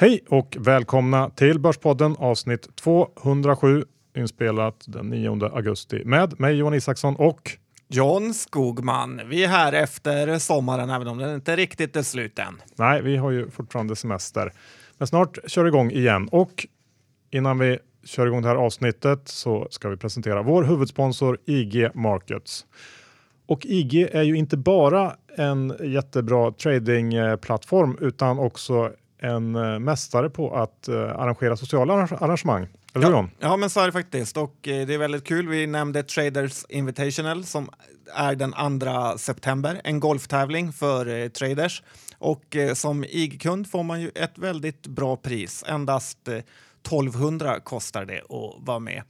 Hej och välkomna till Börspodden avsnitt 207 inspelat den 9 augusti med mig Johan Isaksson och John Skogman. Vi är här efter sommaren även om den inte riktigt är slut än. Nej, vi har ju fortfarande semester. Men snart kör igång igen och innan vi kör igång det här avsnittet så ska vi presentera vår huvudsponsor IG Markets. Och IG är ju inte bara en jättebra tradingplattform utan också en eh, mästare på att uh, arrangera sociala arrangemang. Eller hur ja, ja, men så är det faktiskt. Och eh, det är väldigt kul. Vi nämnde Traders Invitational som är den 2 september. En golftävling för eh, traders. Och eh, som IG-kund får man ju ett väldigt bra pris. Endast 1200 kostar det att vara med.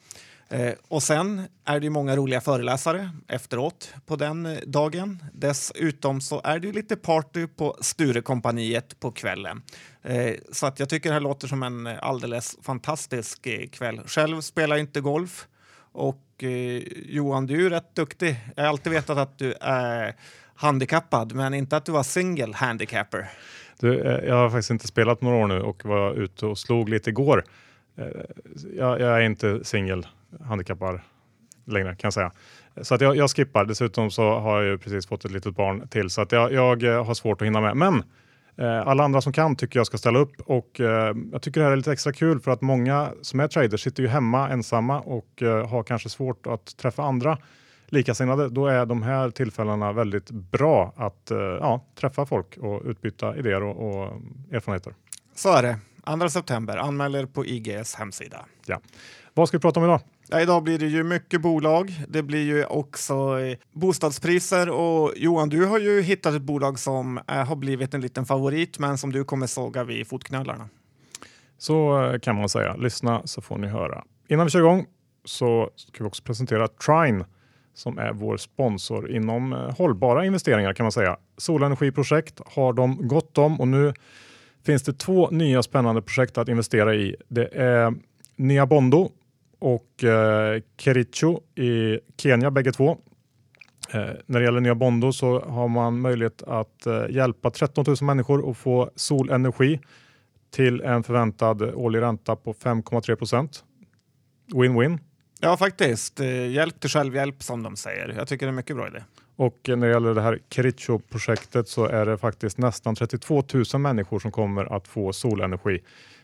Eh, och sen är det ju många roliga föreläsare efteråt på den eh, dagen. Dessutom så är det ju lite party på Sturekompaniet på kvällen. Eh, så att jag tycker det här låter som en eh, alldeles fantastisk eh, kväll. Själv spelar jag inte golf och eh, Johan, du är rätt duktig. Jag har alltid vetat att du är handikappad, men inte att du var single handicapper. Du, eh, jag har faktiskt inte spelat några år nu och var ute och slog lite igår. Eh, jag, jag är inte singel handikappar längre kan jag säga. Så att jag, jag, skippar. Dessutom så har jag ju precis fått ett litet barn till så att jag, jag eh, har svårt att hinna med. Men eh, alla andra som kan tycker jag ska ställa upp och eh, jag tycker det här är lite extra kul för att många som är traders sitter ju hemma ensamma och eh, har kanske svårt att träffa andra likasinnade. Då är de här tillfällena väldigt bra att eh, ja, träffa folk och utbyta idéer och, och erfarenheter. Så är det. 2 september, anmäl er på IGs hemsida. Ja. Vad ska vi prata om idag? Ja, idag blir det ju mycket bolag. Det blir ju också eh, bostadspriser och Johan, du har ju hittat ett bolag som eh, har blivit en liten favorit, men som du kommer såga vid fotknölarna. Så eh, kan man säga. Lyssna så får ni höra. Innan vi kör igång så ska vi också presentera Trine som är vår sponsor inom hållbara investeringar kan man säga. Solenergiprojekt har de gott om och nu finns det två nya spännande projekt att investera i. Det är Nya Bondo och eh, Kericho i Kenya bägge två. Eh, när det gäller Nya Bondo så har man möjlighet att eh, hjälpa 13 000 människor att få solenergi till en förväntad årlig ränta på 5,3 procent. Win-win. Ja, faktiskt. Eh, hjälp till självhjälp som de säger. Jag tycker det är mycket bra idé. Och när det gäller det här Kericho-projektet så är det faktiskt nästan 32 000 människor som kommer att få solenergi.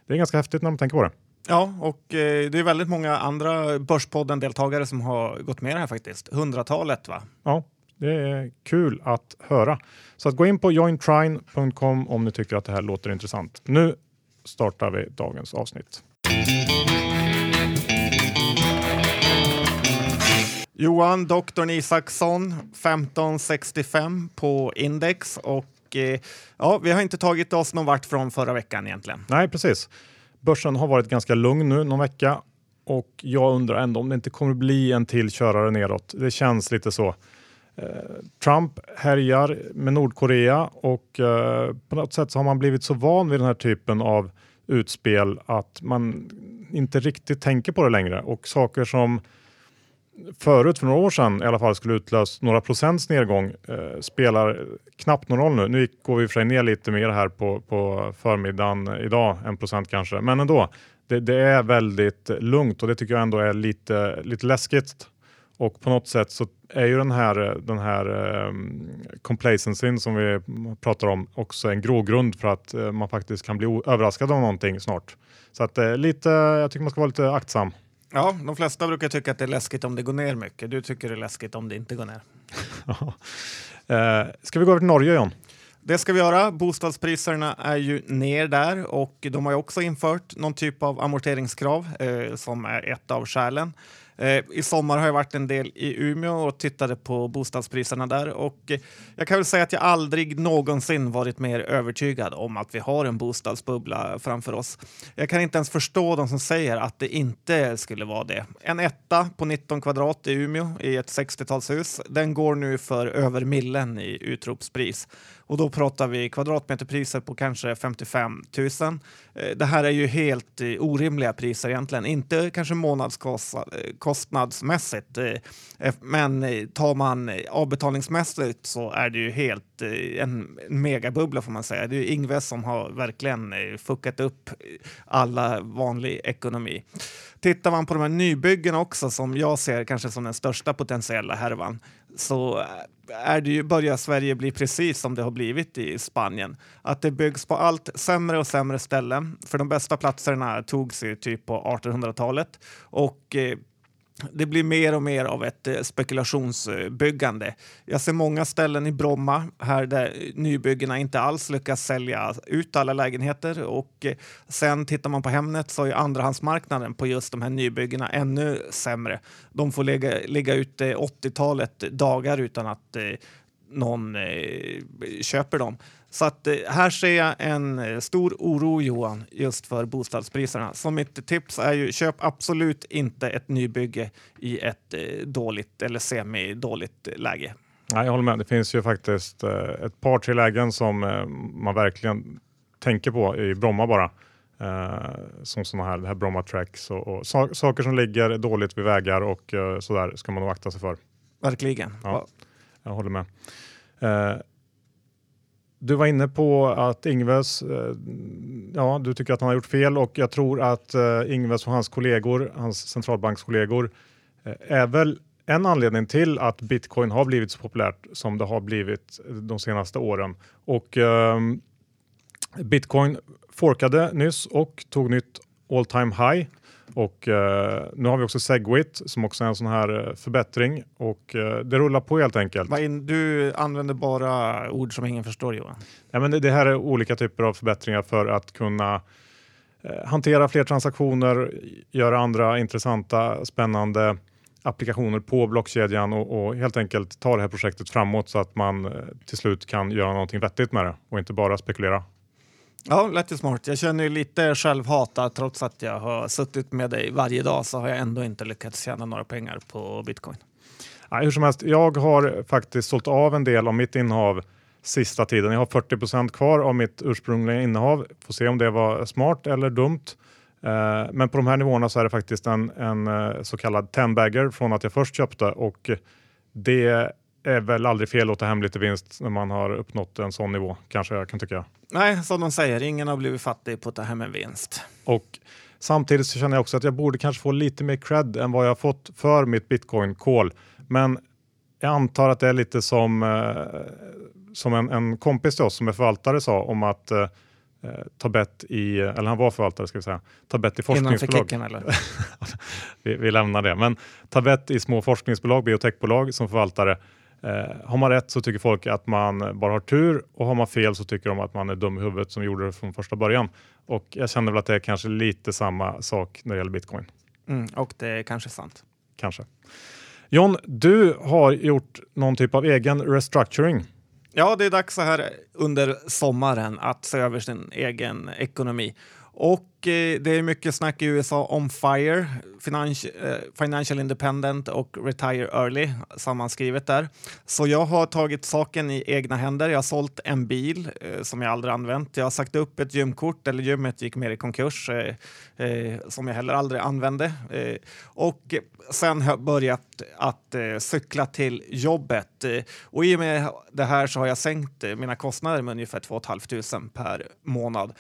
Det är ganska häftigt när man tänker på det. Ja, och eh, det är väldigt många andra Börspodden-deltagare som har gått med här faktiskt. Hundratalet va? Ja, det är kul att höra. Så att gå in på jointrine.com om ni tycker att det här låter intressant. Nu startar vi dagens avsnitt. Johan, doktorn Isaksson, 1565 på index och eh, ja, vi har inte tagit oss någon vart från förra veckan egentligen. Nej, precis. Börsen har varit ganska lugn nu någon vecka och jag undrar ändå om det inte kommer bli en till körare neråt. Det känns lite så. Eh, Trump härjar med Nordkorea och eh, på något sätt så har man blivit så van vid den här typen av utspel att man inte riktigt tänker på det längre och saker som förut för några år sedan i alla fall skulle utlöst några procents nedgång eh, spelar knappt någon roll nu. Nu går vi för sig ner lite mer här på, på förmiddagen idag, en procent kanske, men ändå. Det, det, är väldigt lugnt och det tycker jag ändå är lite, lite läskigt. Och på något sätt så är ju den här, den här um, complacencyn som vi pratar om också en grogrund för att uh, man faktiskt kan bli överraskad av någonting snart. Så att uh, lite, jag tycker man ska vara lite aktsam. Ja, de flesta brukar tycka att det är läskigt om det går ner mycket. Du tycker det är läskigt om det inte går ner. Eh, ska vi gå över till Norge, John? Det ska vi göra. Bostadspriserna är ju ner där och de har ju också infört någon typ av amorteringskrav eh, som är ett av skälen. Eh, I sommar har jag varit en del i Umeå och tittade på bostadspriserna där och eh, jag kan väl säga att jag aldrig någonsin varit mer övertygad om att vi har en bostadsbubbla framför oss. Jag kan inte ens förstå de som säger att det inte skulle vara det. En etta på 19 kvadrat i Umeå i ett 60-talshus, den går nu för över millen i utropspris. Och då pratar vi kvadratmeterpriser på kanske 55 000. Eh, det här är ju helt eh, orimliga priser egentligen. Inte kanske månadskostnadsmässigt. Eh, men tar man avbetalningsmässigt så är det ju helt en megabubbla får man säga. Det är Ingves som har verkligen fuckat upp alla vanlig ekonomi. Tittar man på de här nybyggena också som jag ser kanske som den största potentiella härvan så är det ju, börjar Sverige bli precis som det har blivit i Spanien. Att det byggs på allt sämre och sämre ställen. För de bästa platserna togs ju typ på 1800-talet och eh, det blir mer och mer av ett eh, spekulationsbyggande. Jag ser många ställen i Bromma här där nybyggena inte alls lyckas sälja ut alla lägenheter och eh, sen tittar man på Hemnet så är andrahandsmarknaden på just de här nybyggena ännu sämre. De får ligga, ligga ute 80-talet dagar utan att eh, någon köper dem. Så att, eh, här ser jag en eh, stor oro, Johan, just för bostadspriserna. Så mitt tips är ju köp absolut inte ett nybygge i ett eh, dåligt eller semi-dåligt läge. Nej, jag håller med. Det finns ju faktiskt ett par, tre lägen som man verkligen tänker på i Bromma bara. som sådana här, det här Bromma Tracks och, och saker som ligger dåligt vid vägar och sådär ska man nog akta sig för. Verkligen. Ja, jag håller med. Du var inne på att Ingves, eh, ja, du tycker att han har gjort fel och jag tror att eh, Ingves och hans kollegor, hans centralbankskollegor, eh, är väl en anledning till att bitcoin har blivit så populärt som det har blivit de senaste åren. Och eh, bitcoin forkade nyss och tog nytt all time high och eh, nu har vi också Segwit som också är en sån här eh, förbättring och eh, det rullar på helt enkelt. Du använder bara ord som ingen förstår Johan. Ja, men det, det här är olika typer av förbättringar för att kunna eh, hantera fler transaktioner, göra andra intressanta, spännande applikationer på blockkedjan och, och, helt enkelt ta det här projektet framåt så att man eh, till slut kan göra någonting vettigt med det och inte bara spekulera. Ja, lät ju smart. Jag känner ju lite självhata trots att jag har suttit med dig varje dag så har jag ändå inte lyckats tjäna några pengar på bitcoin. Ja, hur som helst, jag har faktiskt sålt av en del av mitt innehav sista tiden. Jag har 40% kvar av mitt ursprungliga innehav. Får se om det var smart eller dumt. Eh, men på de här nivåerna så är det faktiskt en, en eh, så kallad 10-bagger från att jag först köpte och det är väl aldrig fel att ta hem lite vinst när man har uppnått en sån nivå, kanske jag kan tycka. Nej, som de säger, ingen har blivit fattig på att ta hem en vinst. Och samtidigt så känner jag också att jag borde kanske få lite mer cred än vad jag fått för mitt bitcoin-call. Men jag antar att det är lite som, eh, som en, en kompis till oss som är förvaltare sa om att eh, ta bett i, eller han var förvaltare ska vi säga, ta bett i forskningsbolag. Kicken, eller? vi, vi lämnar det, men ta bett i små forskningsbolag, biotechbolag som förvaltare Eh, har man rätt så tycker folk att man bara har tur och har man fel så tycker de att man är dum i huvudet som gjorde det från första början. Och jag känner väl att det är kanske lite samma sak när det gäller bitcoin. Mm, och det är kanske sant. Kanske. John, du har gjort någon typ av egen restructuring. Ja, det är dags så här under sommaren att se över sin egen ekonomi. Och mycket, det är mycket snack i USA om FIRE, Financi eh, Financial Independent och Retire Early, sammanskrivet där. Så jag har tagit saken i egna händer. Jag har sålt en bil eh, som jag aldrig använt. Jag har sagt upp ett gymkort, eller gymmet gick mer i konkurs, eh, eh, som jag heller aldrig använde. Eh, och sen har jag börjat att eh, cykla till jobbet. Eh, och i och med det här så har jag sänkt eh, mina kostnader med ungefär 2 500 per månad.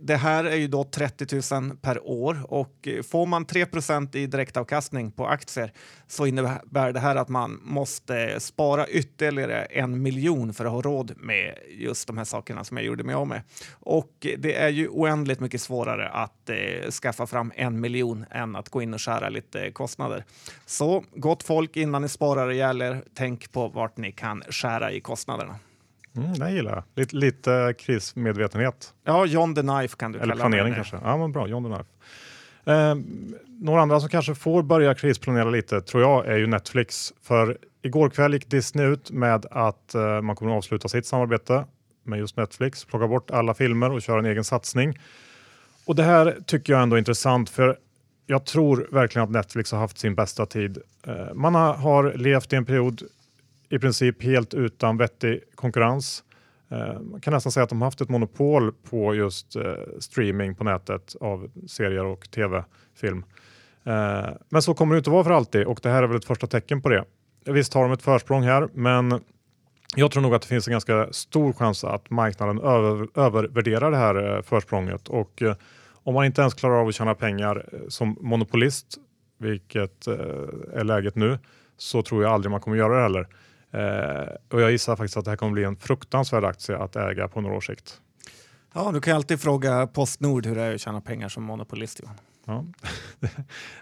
det här är ju då 30 000 per år och eh, får man 3% i direktavkastning på aktier så innebär det här att man måste spara ytterligare en miljon för att ha råd med just de här sakerna som jag gjorde mig av med. Och det är ju oändligt mycket svårare att eh, skaffa fram en miljon än att gå in och skära lite kostnader. Så gott folk, innan ni sparar ihjäl er, tänk på vart ni kan skära i kostnaderna. Mm, det gillar jag. Lite, lite krismedvetenhet. Ja, John the Knife kan du Eller kalla planering kanske. Ja, men bra. John the Knife. Eh, några andra som kanske får börja krisplanera lite tror jag är ju Netflix. För igår kväll gick Disney ut med att eh, man kommer att avsluta sitt samarbete med just Netflix, plocka bort alla filmer och köra en egen satsning. Och det här tycker jag ändå är intressant för jag tror verkligen att Netflix har haft sin bästa tid. Eh, man har, har levt i en period i princip helt utan vettig konkurrens. Eh, man kan nästan säga att de har haft ett monopol på just eh, streaming på nätet av serier och tv-film. Eh, men så kommer det inte vara för alltid och det här är väl ett första tecken på det. Visst har de ett försprång här, men jag tror nog att det finns en ganska stor chans att marknaden över, övervärderar det här försprånget och om man inte ens klarar av att tjäna pengar som monopolist, vilket är läget nu, så tror jag aldrig man kommer göra det heller och jag gissar faktiskt att det här kommer bli en fruktansvärd aktie att äga på några års sikt. Ja, du kan alltid fråga Postnord hur det är att tjäna pengar som monopolist. Johan. Ja,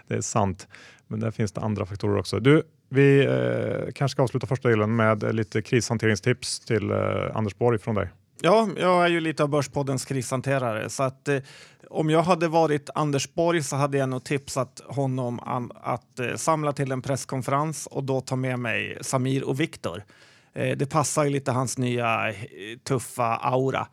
det är sant, men där finns det andra faktorer också. Du, vi eh, kanske ska avsluta första delen med lite krishanteringstips till eh, Anders Borg från dig. Ja, jag är ju lite av Börspoddens krishanterare så att eh, om jag hade varit Anders Borg så hade jag nog tipsat honom an, att eh, samla till en presskonferens och då ta med mig Samir och Viktor. Eh, det passar ju lite hans nya eh, tuffa aura.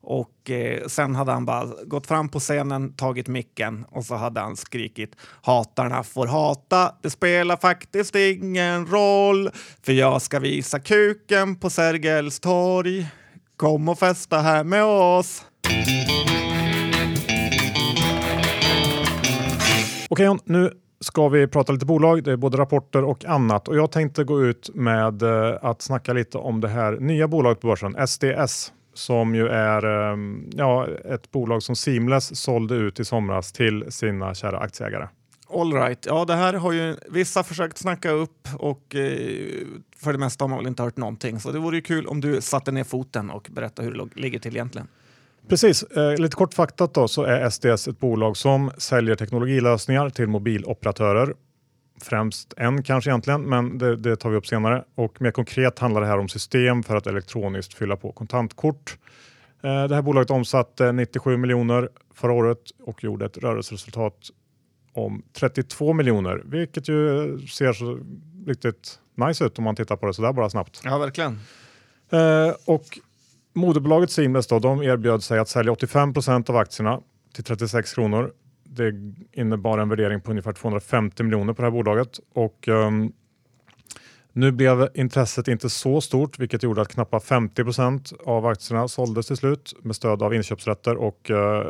Och eh, sen hade han bara gått fram på scenen, tagit micken och så hade han skrikit hatarna får hata, det spelar faktiskt ingen roll för jag ska visa kuken på Sergels torg. Kom och festa här med oss. Okej, nu ska vi prata lite bolag. Det är både rapporter och annat och jag tänkte gå ut med eh, att snacka lite om det här nya bolaget på börsen, SDS som ju är ehm, ja, ett bolag som Seamless sålde ut i somras till sina kära aktieägare. All right. Ja, det här har ju vissa försökt snacka upp och eh, för det mesta har man väl inte hört någonting. Så det vore ju kul om du satte ner foten och berättade hur det ligger till egentligen. Precis, eh, lite kortfattat då så är SDS ett bolag som säljer teknologilösningar till mobiloperatörer främst en kanske egentligen, men det, det, tar vi upp senare. Och mer konkret handlar det här om system för att elektroniskt fylla på kontantkort. Eh, det här bolaget omsatte 97 miljoner förra året och gjorde ett rörelseresultat om 32 miljoner, vilket ju ser så riktigt nice ut om man tittar på det sådär bara snabbt. Ja, verkligen. Eh, och moderbolaget Seamless då, de erbjöd sig att sälja 85% av aktierna till 36 kronor det innebar en värdering på ungefär 250 miljoner på det här bolaget. Och, um, nu blev intresset inte så stort vilket gjorde att knappt 50% av aktierna såldes till slut med stöd av inköpsrätter och uh,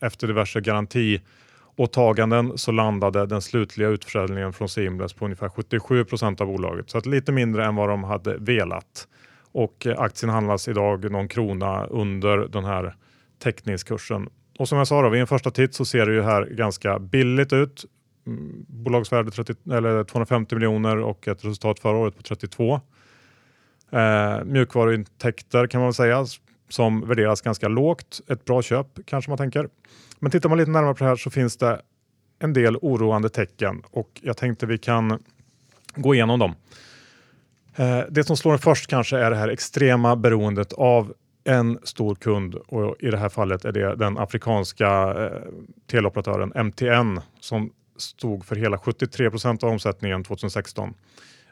efter diverse garantiåtaganden så landade den slutliga utförsäljningen från Seamless på ungefär 77% av bolaget. Så att lite mindre än vad de hade velat. Och eh, aktien handlas idag någon krona under den här teckningskursen och som jag sa, då, vid en första titt så ser det ju här ganska billigt ut. Mm, bolagsvärde 30, eller 250 miljoner och ett resultat förra året på 32. Eh, mjukvaruintäkter kan man väl säga som värderas ganska lågt. Ett bra köp kanske man tänker. Men tittar man lite närmare på det här så finns det en del oroande tecken och jag tänkte vi kan gå igenom dem. Eh, det som slår en först kanske är det här extrema beroendet av en stor kund och i det här fallet är det den afrikanska eh, teleoperatören MTN som stod för hela 73 procent av omsättningen 2016.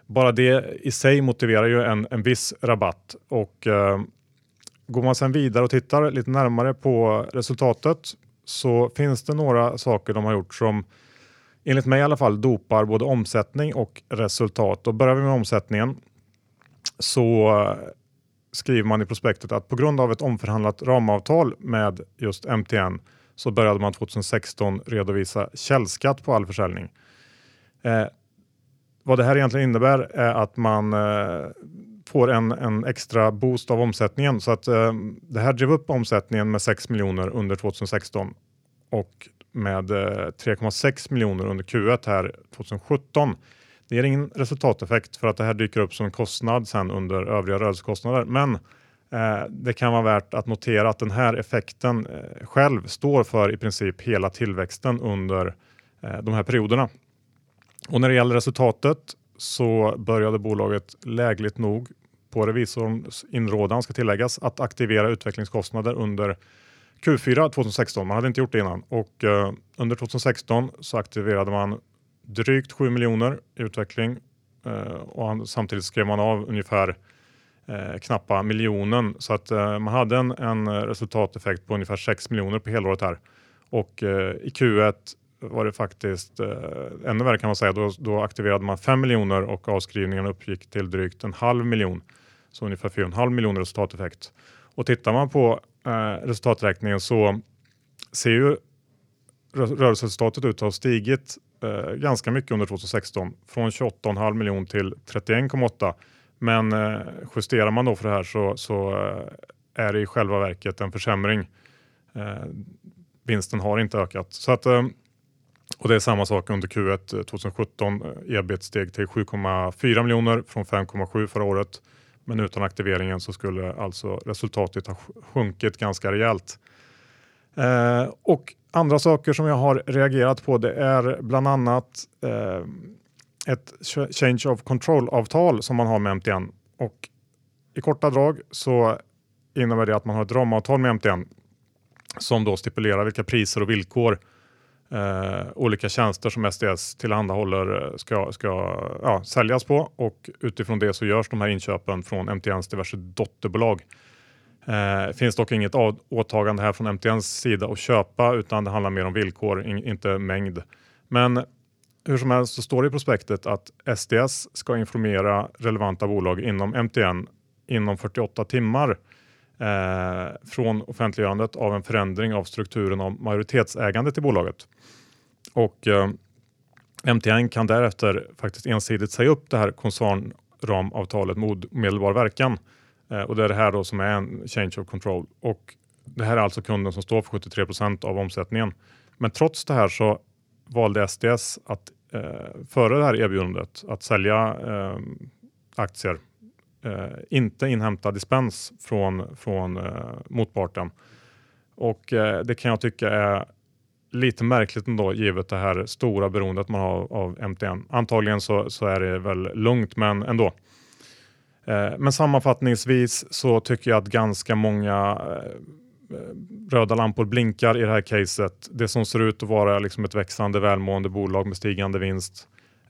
Bara det i sig motiverar ju en, en viss rabatt och eh, går man sedan vidare och tittar lite närmare på resultatet så finns det några saker de har gjort som enligt mig i alla fall dopar både omsättning och resultat. Då börjar vi med omsättningen så skriver man i prospektet att på grund av ett omförhandlat ramavtal med just MTN så började man 2016 redovisa källskatt på all försäljning. Eh, vad det här egentligen innebär är att man eh, får en, en, extra boost av omsättningen så att eh, det här drev upp omsättningen med 6 miljoner under 2016 och med eh, 3,6 miljoner under Q1 här 2017 det ger ingen resultateffekt för att det här dyker upp som en kostnad sen under övriga rörelsekostnader. Men eh, det kan vara värt att notera att den här effekten eh, själv står för i princip hela tillväxten under eh, de här perioderna. Och när det gäller resultatet så började bolaget lägligt nog på revisorns inrådan ska tilläggas att aktivera utvecklingskostnader under Q4 2016. Man hade inte gjort det innan och eh, under 2016 så aktiverade man drygt 7 miljoner i utveckling eh, och han, samtidigt skrev man av ungefär eh, knappa miljonen så att eh, man hade en, en, resultateffekt på ungefär 6 miljoner på helåret här och eh, i Q1 var det faktiskt eh, ännu värre kan man säga. Då, då aktiverade man 5 miljoner och avskrivningen uppgick till drygt en halv miljon. Så ungefär 4,5 miljoner resultateffekt. Och tittar man på eh, resultaträkningen så ser ju rörelseresultatet ut att ha stigit eh, ganska mycket under 2016, från 28,5 miljoner till 31,8. Men eh, justerar man då för det här så, så eh, är det i själva verket en försämring. Eh, vinsten har inte ökat. Så att, eh, och det är samma sak under Q1 2017. Ebit steg till 7,4 miljoner från 5,7 förra året. Men utan aktiveringen så skulle alltså resultatet ha sjunkit ganska rejält. Eh, och andra saker som jag har reagerat på det är bland annat eh, ett change of control-avtal som man har med MTN. Och I korta drag så innebär det att man har ett ramavtal med MTN som då stipulerar vilka priser och villkor eh, olika tjänster som SDS tillhandahåller eh, ska, ska ja, säljas på och utifrån det så görs de här inköpen från MTNs diverse dotterbolag. Eh, finns dock inget åtagande här från MTNs sida att köpa utan det handlar mer om villkor, in, inte mängd. Men hur som helst så står det i prospektet att SDS ska informera relevanta bolag inom MTN inom 48 timmar eh, från offentliggörandet av en förändring av strukturen av majoritetsägandet i bolaget. Och eh, MTN kan därefter faktiskt ensidigt säga upp det här koncernramavtalet med omedelbar verkan. Eh, och det är det här då som är en change of control. Och det här är alltså kunden som står för 73% av omsättningen. Men trots det här så valde SDS att eh, före det här erbjudandet att sälja eh, aktier eh, inte inhämta dispens från, från eh, motparten. Och eh, det kan jag tycka är lite märkligt ändå givet det här stora beroendet man har av MTN. Antagligen så, så är det väl lugnt men ändå. Eh, men sammanfattningsvis så tycker jag att ganska många eh, röda lampor blinkar i det här caset. Det som ser ut att vara liksom ett växande välmående bolag med stigande vinst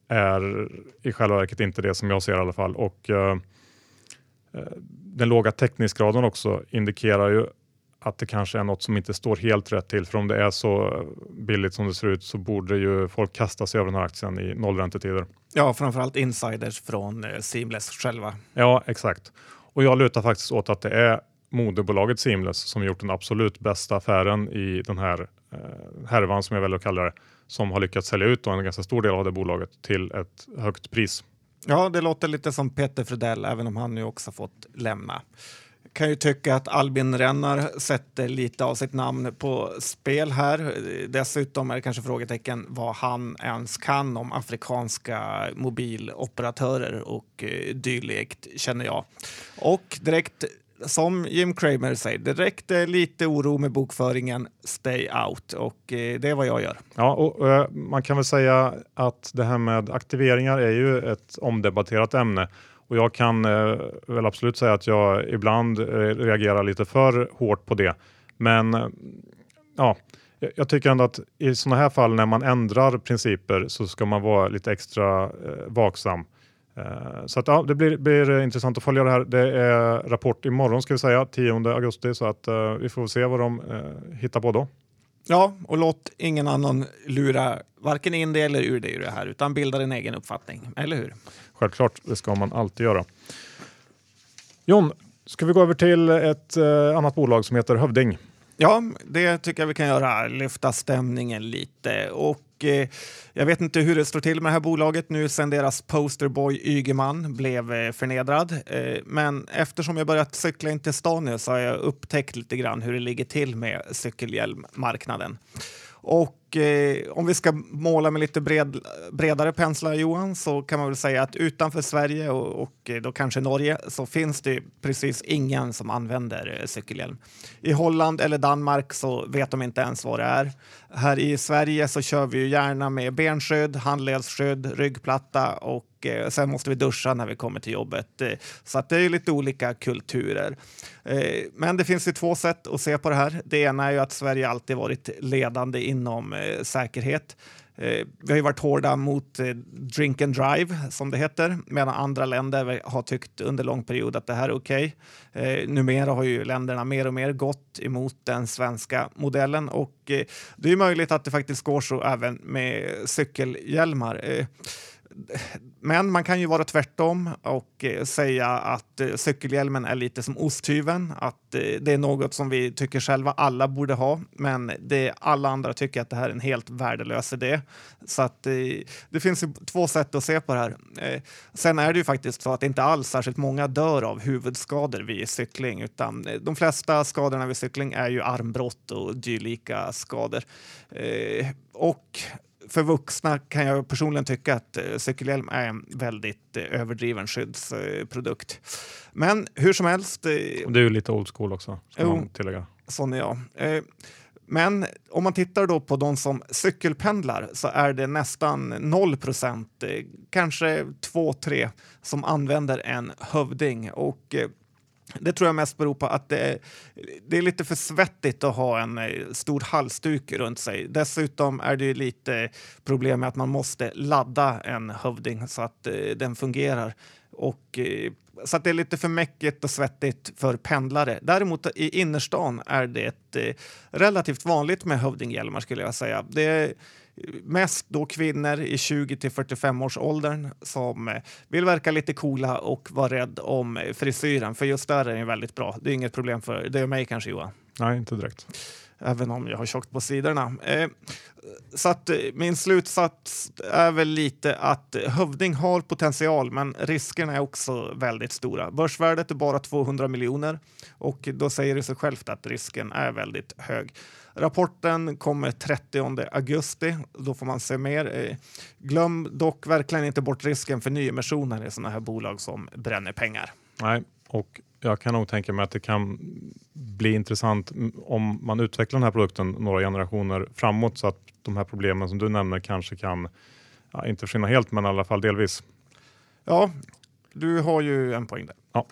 är i själva verket inte det som jag ser i alla fall. Och, eh, eh den låga täckningsgraden också indikerar ju att det kanske är något som inte står helt rätt till. För om det är så billigt som det ser ut så borde ju folk kasta sig över den här aktien i nollräntetider. Ja, framförallt insiders från eh, Seamless själva. Ja, exakt. Och jag lutar faktiskt åt att det är moderbolaget Seamless som gjort den absolut bästa affären i den här eh, härvan som jag väljer att kalla det, som har lyckats sälja ut en ganska stor del av det bolaget till ett högt pris. Ja, det låter lite som Peter Fredell, även om han nu också fått lämna kan ju tycka att Albin Rennar sätter lite av sitt namn på spel här. Dessutom är det kanske frågetecken vad han ens kan om afrikanska mobiloperatörer och eh, dylikt, känner jag. Och direkt som Jim Cramer säger, direkt lite oro med bokföringen, stay out och eh, det är vad jag gör. Ja, och, eh, man kan väl säga att det här med aktiveringar är ju ett omdebatterat ämne och jag kan eh, väl absolut säga att jag ibland eh, reagerar lite för hårt på det. Men eh, ja, jag tycker ändå att i sådana här fall när man ändrar principer så ska man vara lite extra eh, vaksam. Eh, så att, ja, det blir, blir, intressant att följa det här. Det är rapport imorgon ska vi säga, 10 augusti, så att eh, vi får se vad de eh, hittar på då. Ja, och låt ingen annan lura varken in det eller ur det i det här, utan bilda din egen uppfattning, eller hur? Självklart, det ska man alltid göra. John, ska vi gå över till ett eh, annat bolag som heter Hövding? Ja, det tycker jag vi kan göra. Lyfta stämningen lite. Och eh, jag vet inte hur det står till med det här bolaget nu sen deras posterboy Ygeman blev eh, förnedrad. Eh, men eftersom jag börjat cykla in till stan nu så har jag upptäckt lite grann hur det ligger till med cykelhjälmmarknaden. Och eh, om vi ska måla med lite bred, bredare penslar, Johan, så kan man väl säga att utanför Sverige och, och eh, då kanske Norge så finns det precis ingen som använder eh, cykelhjälm. I Holland eller Danmark så vet de inte ens vad det är. Här i Sverige så kör vi ju gärna med benskydd, handledsskydd, ryggplatta och eh, sen måste vi duscha när vi kommer till jobbet. Eh, så att det är lite olika kulturer. Eh, men det finns ju två sätt att se på det här. Det ena är ju att Sverige alltid varit ledande inom eh, säkerhet. Eh, vi har ju varit hårda mot eh, drink and drive, som det heter, medan andra länder har tyckt under lång period att det här är okej. Okay. Eh, numera har ju länderna mer och mer gått emot den svenska modellen och eh, det är möjligt att det faktiskt går så även med cykelhjälmar men man kan ju vara tvärtom och eh, säga att eh, cykelhjälmen är lite som osthyveln. Att eh, det är något som vi tycker själva alla borde ha, men det alla andra tycker att det här är en helt värdelös idé. Så att det finns ju två sätt att se på det här. Sen är det ju faktiskt så att inte alls särskilt många dör av huvudskador vid cykling, utan de flesta skadorna vid cykling är ju armbrott och dylika skador. Och för vuxna kan jag personligen tycka att eh, cykelhjälm är en väldigt eh, överdriven skyddsprodukt. Men hur som helst. Eh, det är ju lite old school också, ska jo, man tillägga. Sån är jag. Men om man tittar då på de som cykelpendlar så är det nästan 0 procent, kanske 2-3 som använder en hövding. Och det tror jag mest beror på att det är, det är lite för svettigt att ha en eh, stor halsduk runt sig. Dessutom är det lite problem med att man måste ladda en hövding så att eh, den fungerar. Och, eh, så att det är lite för mäckigt och svettigt för pendlare. Däremot i innerstan är det ett, relativt vanligt med hövdinghjälmar skulle jag säga. Det är, mest då kvinnor i 20 till 45 års åldern som eh, vill verka lite coola och vara rädd om eh, frisyren. För just där är den väldigt bra. Det är inget problem för dig och mig kanske Johan? Nej, inte direkt. Även om jag har tjockt på sidorna. Eh, så att min slutsats är väl lite att Hövding har potential, men riskerna är också väldigt stora. Börsvärdet är bara 200 miljoner och då säger det sig självt att risken är väldigt hög. Rapporten kommer 30 augusti. Då får man se mer. Eh, glöm dock verkligen inte bort risken för nyemissioner i sådana här bolag som bränner pengar. Nej, och jag kan nog tänka mig att det kan bli intressant om man utvecklar den här produkten några generationer framåt så att de här problemen som du nämner kanske kan, ja, inte försvinna helt, men i alla fall delvis. Ja, du har ju en poäng där. Ja.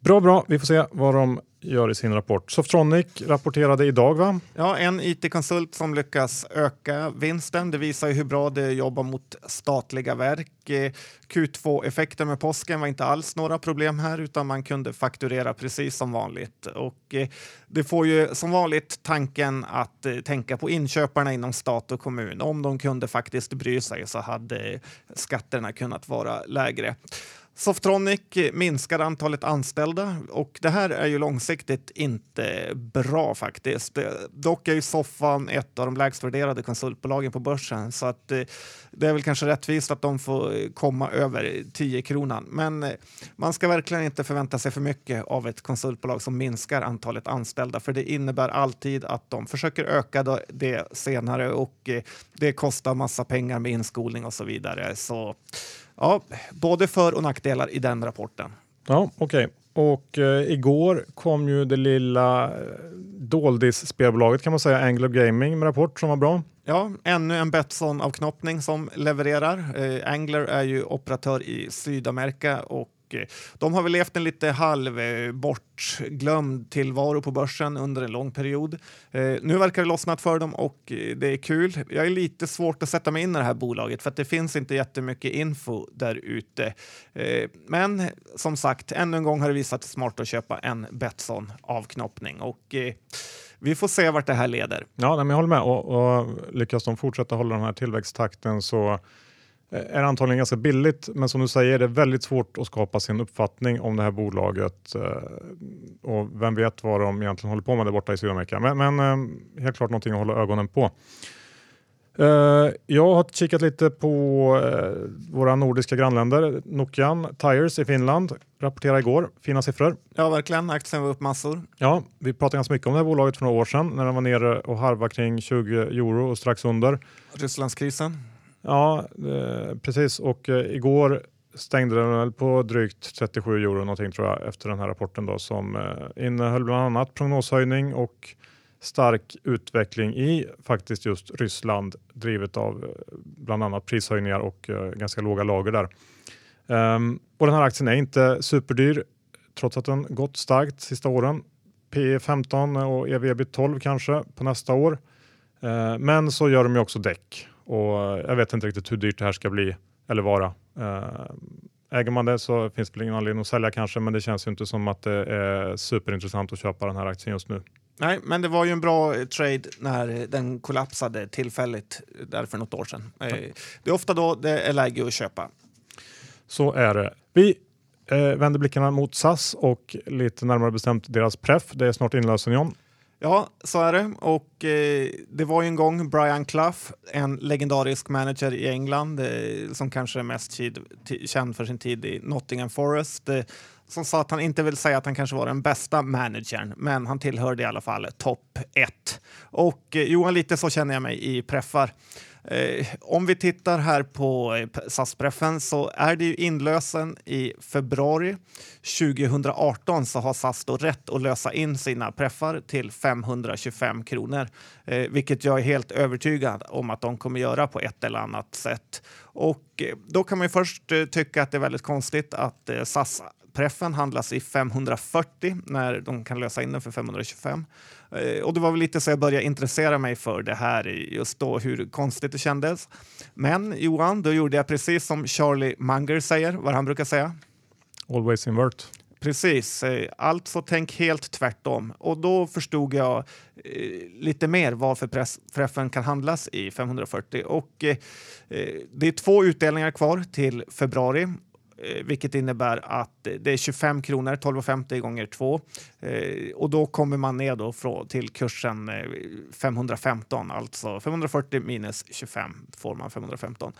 Bra, bra. Vi får se vad de gör i sin rapport. Softronic rapporterade idag va? Ja, en IT-konsult som lyckas öka vinsten. Det visar ju hur bra det jobbar mot statliga verk. Eh, Q2-effekten med påsken var inte alls några problem här utan man kunde fakturera precis som vanligt. Och eh, det får ju som vanligt tanken att eh, tänka på inköparna inom stat och kommun. Om de kunde faktiskt bry sig så hade skatterna kunnat vara lägre. Softronic minskar antalet anställda och det här är ju långsiktigt inte bra faktiskt. Dock är ju Soffan ett av de lägst värderade konsultbolagen på börsen så att eh, det är väl kanske rättvist att de får komma över 10 kronan. Men eh, man ska verkligen inte förvänta sig för mycket av ett konsultbolag som minskar antalet anställda för det innebär alltid att de försöker öka det senare och eh, det kostar massa pengar med inskolning och så vidare. Så Ja, både för och nackdelar i den rapporten. Ja, okej. Okay. Och eh, igår kom ju det lilla eh, doldis-spelbolaget kan man säga, Angler Gaming med rapport som var bra. Ja, ännu en Betsson-avknoppning som levererar. Eh, Angler är ju operatör i Sydamerika och Eh, de har väl levt en lite halv eh, bortglömd tillvaro på börsen under en lång period. Eh, nu verkar det lossnat för dem och det är kul. Jag är lite svårt att sätta mig in i det här bolaget för att det finns inte jättemycket info där ute. Men som sagt, ännu en gång har det visat sig smart att köpa en Betsson avknoppning och vi får se vart det här leder. Ja, men jag håller med och, och lyckas de fortsätta hålla den här tillväxttakten så är antagligen ganska billigt, men som du säger är det väldigt svårt att skapa sin uppfattning om det här bolaget eh, och vem vet vad de egentligen håller på med där borta i Sydamerika. Men, men eh, helt klart någonting att hålla ögonen på. Eh, jag har kikat lite på våra nordiska grannländer. Nokian Tires i Finland rapporterade igår fina siffror. Ja, verkligen. Aktien var upp massor. Ja, vi pratade ganska mycket om det här bolaget för några år sedan när den var nere och harvade kring 20 euro och strax under. Rysslandskrisen. Ja, eh, precis. Och eh, igår stängde den väl på drygt 37 euro någonting tror jag efter den här rapporten då som eh, innehöll bland annat prognoshöjning och stark utveckling i faktiskt just Ryssland drivet av bland annat prishöjningar och ganska låga lager där. Um, och den här aktien är inte superdyr trots att den gått starkt sista åren. P 15 och EV 12 kanske på nästa år. Uh, men så gör de ju också däck och jag vet inte riktigt hur dyrt det här ska bli eller vara. Eh, äger man det så finns det väl ingen anledning att sälja kanske, men det känns ju inte som att det är superintressant att köpa den här aktien just nu. Nej, men det var ju en bra eh, trade när den kollapsade tillfälligt där för något år sedan. Eh, det är ofta då det är läge att köpa. Så är det. Vi eh, vänder blickarna mot SAS och lite närmare bestämt deras pref. Det är snart inlösen John. Ja, så är det. Och eh, det var ju en gång Brian Clough, en legendarisk manager i England eh, som kanske är mest tid, känd för sin tid i Nottingham Forest. Eh, som sa att han inte vill säga att han kanske var den bästa managern, men han tillhörde i alla fall topp ett. Och eh, Johan, lite så känner jag mig i preffar. Eh, om vi tittar här på eh, SAS-preffen så är det ju inlösen i februari 2018 så har SAS då rätt att lösa in sina preffar till 525 kronor, eh, vilket jag är helt övertygad om att de kommer göra på ett eller annat sätt. Och då kan man ju först tycka att det är väldigt konstigt att SAS preffen handlas i 540 när de kan lösa in den för 525. Eh, och det var väl lite så jag började intressera mig för det här just då, hur konstigt det kändes. Men Johan, då gjorde jag precis som Charlie Munger säger, vad han brukar säga. Always invert. Precis, alltså tänk helt tvärtom. Och då förstod jag eh, lite mer varför preffen kan handlas i 540. Och eh, det är två utdelningar kvar till februari Eh, vilket innebär att det är 25 kronor, 12,50 gånger 2. Eh, och då kommer man ner då till kursen eh, 515, alltså 540 minus 25 får man 515.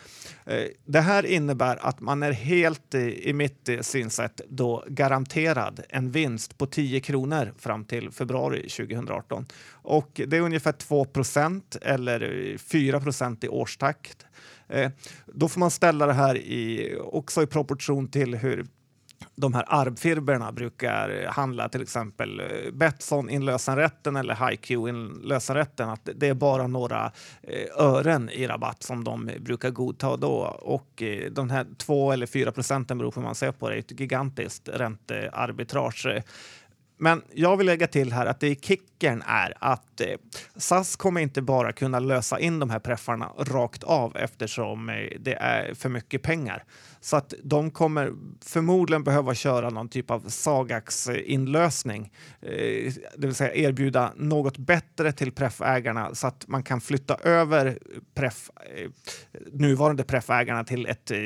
Det här innebär att man är helt, i mitt synsätt, då garanterad en vinst på 10 kronor fram till februari 2018. Och det är ungefär 2 procent eller 4 procent i årstakt. Eh, då får man ställa det här i, också i proportion till hur de här arbfirberna brukar handla, till exempel eh, Betsson inlösenrätten eller HiQ inlösenrätten, att det är bara några eh, ören i rabatt som de brukar godta då. Och de här två eller fyra procenten beror på hur man ser på det, är ett gigantiskt räntearbitrage. Men jag vill lägga till här att det i kicken är att eh, SAS kommer inte bara kunna lösa in de här preffarna rakt av eftersom eh, det är för mycket pengar. Så att de kommer förmodligen behöva köra någon typ av Sagax-inlösning, eh, eh, det vill säga erbjuda något bättre till preffägarna så att man kan flytta över preff, eh, nuvarande preffägarna till ett eh,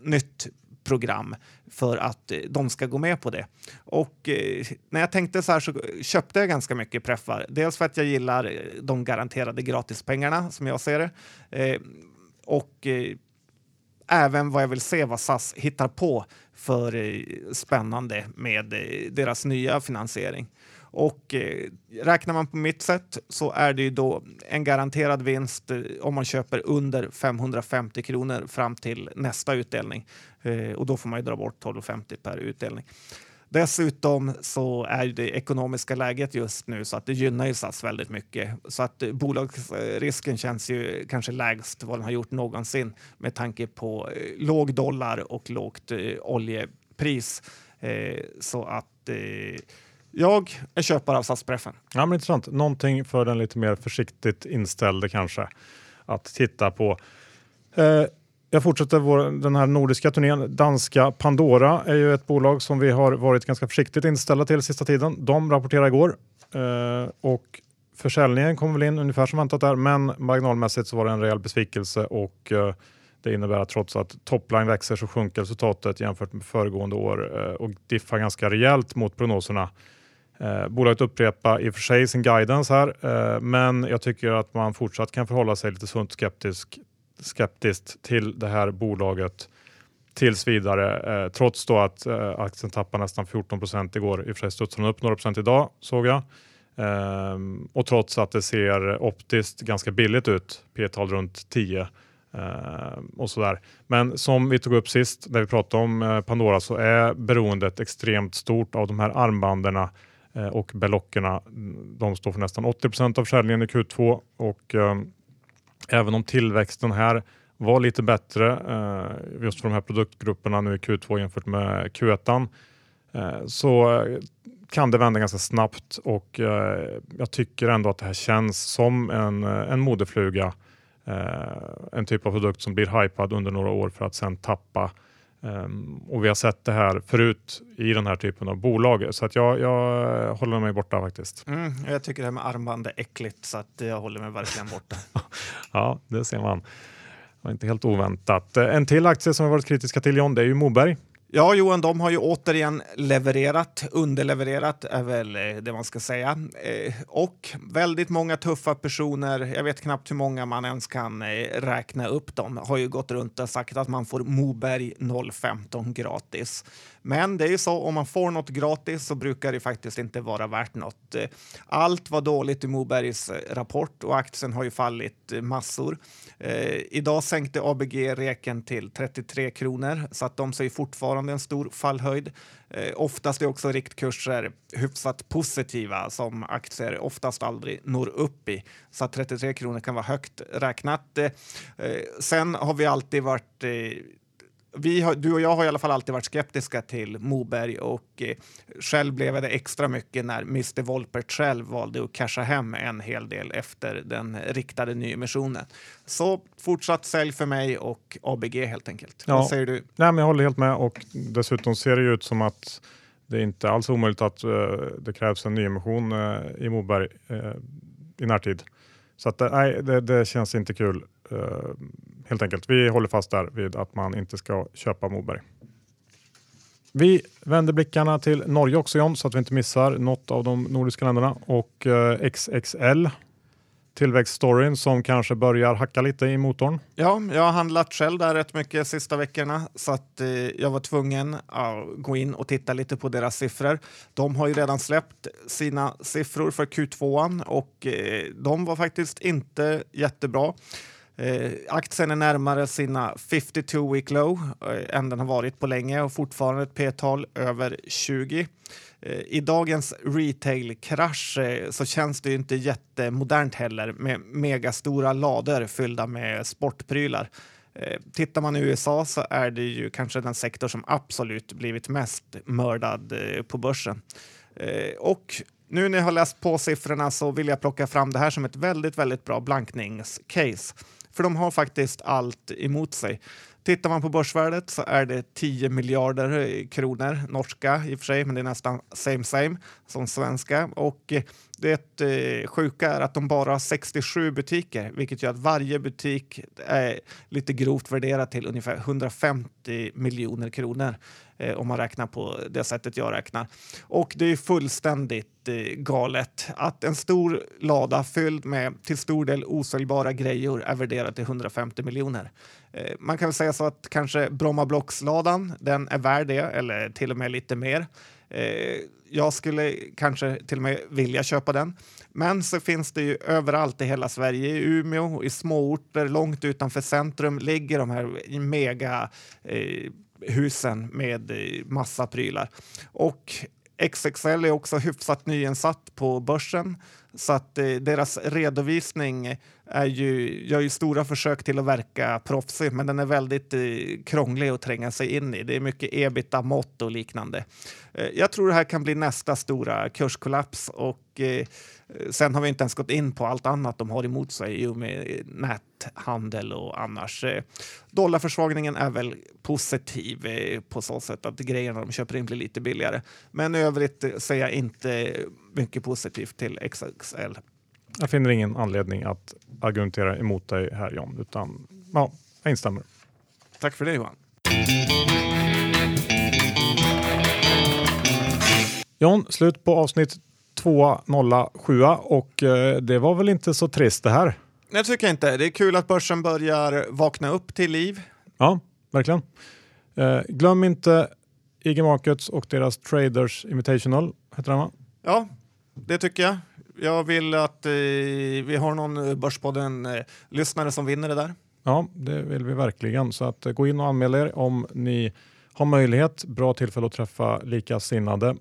nytt program för att eh, de ska gå med på det. Och eh, när jag tänkte så här så köpte jag ganska mycket preffar. Dels för att jag gillar eh, de garanterade gratispengarna som jag ser det. Eh, och eh, även vad jag vill se vad SAS hittar på för eh, spännande med eh, deras nya finansiering. Och eh, räknar man på mitt sätt så är det ju då en garanterad vinst eh, om man köper under 550 kronor fram till nästa utdelning. Eh, och då får man ju dra bort 12,50 per utdelning. Dessutom så är det ekonomiska läget just nu så att det gynnar ju SAS väldigt mycket. Så att eh, bolagsrisken känns ju kanske lägst vad den har gjort någonsin med tanke på eh, låg dollar och lågt eh, oljepris. Så att jag är köpare av SAS-preffen. Ja, men intressant. Någonting för den lite mer försiktigt inställde kanske att titta på. Eh, jag fortsätter vår, den här nordiska turnén. Danska Pandora är ju ett bolag som vi har varit ganska försiktigt inställda till sista tiden. De rapporterade igår eh, och försäljningen kom väl in ungefär som väntat där, men marginalmässigt så var det en rejäl besvikelse och eh, det innebär att trots att topline växer så sjunker resultatet jämfört med föregående år eh, och diffar ganska rejält mot prognoserna. Eh, bolaget upprepar i och för sig sin guidance här, eh, men jag tycker att man fortsatt kan förhålla sig lite sunt skeptisk, skeptiskt till det här bolaget tills vidare. Eh, trots då att eh, aktien tappar nästan 14 procent igår. I och för sig studsade den upp några procent idag såg jag. Ehm, och trots att det ser optiskt ganska billigt ut, P-tal runt 10 ehm, och sådär. Men som vi tog upp sist när vi pratade om eh, Pandora så är beroendet extremt stort av de här armbanderna Eh, och Belockerna de står för nästan 80% av försäljningen i Q2 och eh, även om tillväxten här var lite bättre eh, just för de här produktgrupperna nu i Q2 jämfört med Q1 eh, så eh, kan det vända ganska snabbt och eh, jag tycker ändå att det här känns som en, eh, en modefluga. Eh, en typ av produkt som blir hypad under några år för att sen tappa Um, och vi har sett det här förut i den här typen av bolag. Så att jag, jag håller mig borta faktiskt. Mm, jag tycker det här med armband är äckligt så att jag håller mig verkligen borta. ja, det ser man. Det var inte helt oväntat. En till aktie som vi varit kritiska till John, det är ju Moberg. Ja, Johan, de har ju återigen levererat, underlevererat är väl eh, det man ska säga. Eh, och väldigt många tuffa personer, jag vet knappt hur många man ens kan eh, räkna upp dem, har ju gått runt och sagt att man får Moberg 015 gratis. Men det är ju så, om man får något gratis så brukar det faktiskt inte vara värt något. Eh, allt var dåligt i Mobergs eh, rapport och aktien har ju fallit massor. Idag sänkte ABG reken till 33 kronor så att de säger fortfarande en stor fallhöjd. Eh, oftast är också riktkurser hyfsat positiva som aktier oftast aldrig når upp i. Så att 33 kronor kan vara högt räknat. Eh, sen har vi alltid varit eh, har, du och jag har i alla fall alltid varit skeptiska till Moberg och eh, själv blev det extra mycket när Mr Wolpert själv valde att casha hem en hel del efter den riktade nyemissionen. Så fortsatt sälj för mig och ABG helt enkelt. Ja. Vad säger du? Nej, men jag håller helt med och dessutom ser det ut som att det är inte alls omöjligt att uh, det krävs en nyemission uh, i Moberg uh, i närtid. Så att, eh, nej, det, det känns inte kul eh, helt enkelt. Vi håller fast där vid att man inte ska köpa Moberg. Vi vänder blickarna till Norge också John, så att vi inte missar något av de nordiska länderna och eh, uh, XXL tillväxtstoryn som kanske börjar hacka lite i motorn. Ja, jag har handlat själv där rätt mycket sista veckorna så att eh, jag var tvungen att gå in och titta lite på deras siffror. De har ju redan släppt sina siffror för Q2 och eh, de var faktiskt inte jättebra. Eh, aktien är närmare sina 52 week low eh, än den har varit på länge och fortfarande ett p-tal över 20. Eh, I dagens retail-krasch eh, så känns det ju inte jättemodernt heller med megastora lador fyllda med sportprylar. Eh, tittar man i USA så är det ju kanske den sektor som absolut blivit mest mördad eh, på börsen. Eh, och nu när jag har läst på siffrorna så vill jag plocka fram det här som ett väldigt, väldigt bra blankningscase. För de har faktiskt allt emot sig. Tittar man på börsvärdet så är det 10 miljarder kronor, norska i och för sig, men det är nästan same same som svenska. Och det eh, sjuka är att de bara har 67 butiker, vilket gör att varje butik är lite grovt värderad till ungefär 150 miljoner kronor eh, om man räknar på det sättet jag räknar. Och det är fullständigt eh, galet att en stor lada fylld med till stor del osäljbara grejer är värderad till 150 miljoner. Eh, man kan väl säga så att kanske Bromma Blocks-ladan, den är värd det, eller till och med lite mer. Eh, jag skulle kanske till och med vilja köpa den. Men så finns det ju överallt i hela Sverige, i Umeå, i småorter, långt utanför centrum ligger de här mega eh, husen med eh, massa prylar. Och XXL är också hyfsat nyinsatt på börsen så att eh, deras redovisning är ju, gör ju stora försök till att verka proffsig men den är väldigt eh, krånglig att tränga sig in i. Det är mycket ebita-mått och liknande. Eh, jag tror det här kan bli nästa stora kurskollaps och eh, sen har vi inte ens gått in på allt annat de har emot sig i och med näthandel och annars. Eh, dollarförsvagningen är väl positiv eh, på så sätt att grejerna de köper in blir lite billigare. Men i övrigt eh, säger jag inte mycket positivt till XXL. Jag finner ingen anledning att argumentera emot dig här John, utan ja, jag instämmer. Tack för det Johan. John, slut på avsnitt 207 och eh, det var väl inte så trist det här? Jag tycker inte. Det är kul att börsen börjar vakna upp till liv. Ja, verkligen. Eh, glöm inte IG Markets och deras Traders Invitational, heter den va? Ja, det tycker jag. Jag vill att eh, vi har någon Börspodden-lyssnare eh, som vinner det där. Ja, det vill vi verkligen. Så att, eh, gå in och anmäl er om ni har möjlighet. Bra tillfälle att träffa likasinnade.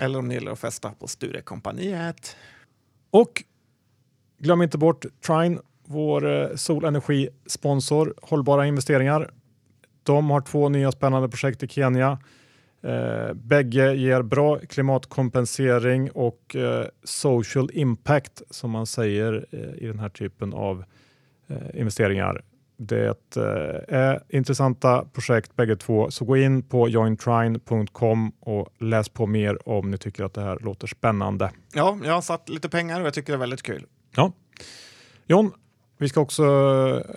Eller om ni gillar att festa på Sturecompagniet. Och glöm inte bort Trine, vår eh, solenergisponsor, hållbara investeringar. De har två nya spännande projekt i Kenya. Eh, bägge ger bra klimatkompensering och eh, social impact som man säger eh, i den här typen av eh, investeringar. Det eh, är intressanta projekt bägge två, så gå in på jointrine.com och läs på mer om ni tycker att det här låter spännande. Ja, jag har satt lite pengar och jag tycker det är väldigt kul. Ja. John, vi ska också eh,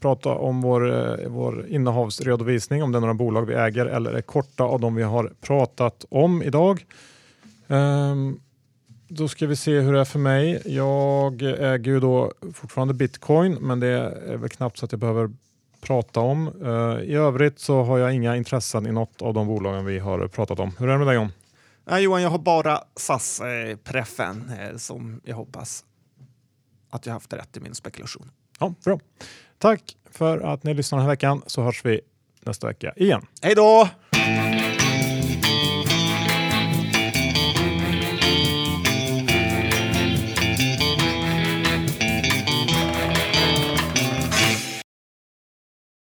prata om vår, eh, vår innehavsredovisning, om det är några bolag vi äger eller är korta av de vi har pratat om idag. Um, då ska vi se hur det är för mig. Jag äger ju då fortfarande bitcoin, men det är väl knappt så att jag behöver prata om. Uh, I övrigt så har jag inga intressen i något av de bolagen vi har pratat om. Hur är det med dig John? Nej, Johan, jag har bara SAS-preffen eh, som jag hoppas att jag haft rätt i min spekulation. Ja, bra. Tack för att ni lyssnar den här veckan så hörs vi nästa vecka igen. Hej då!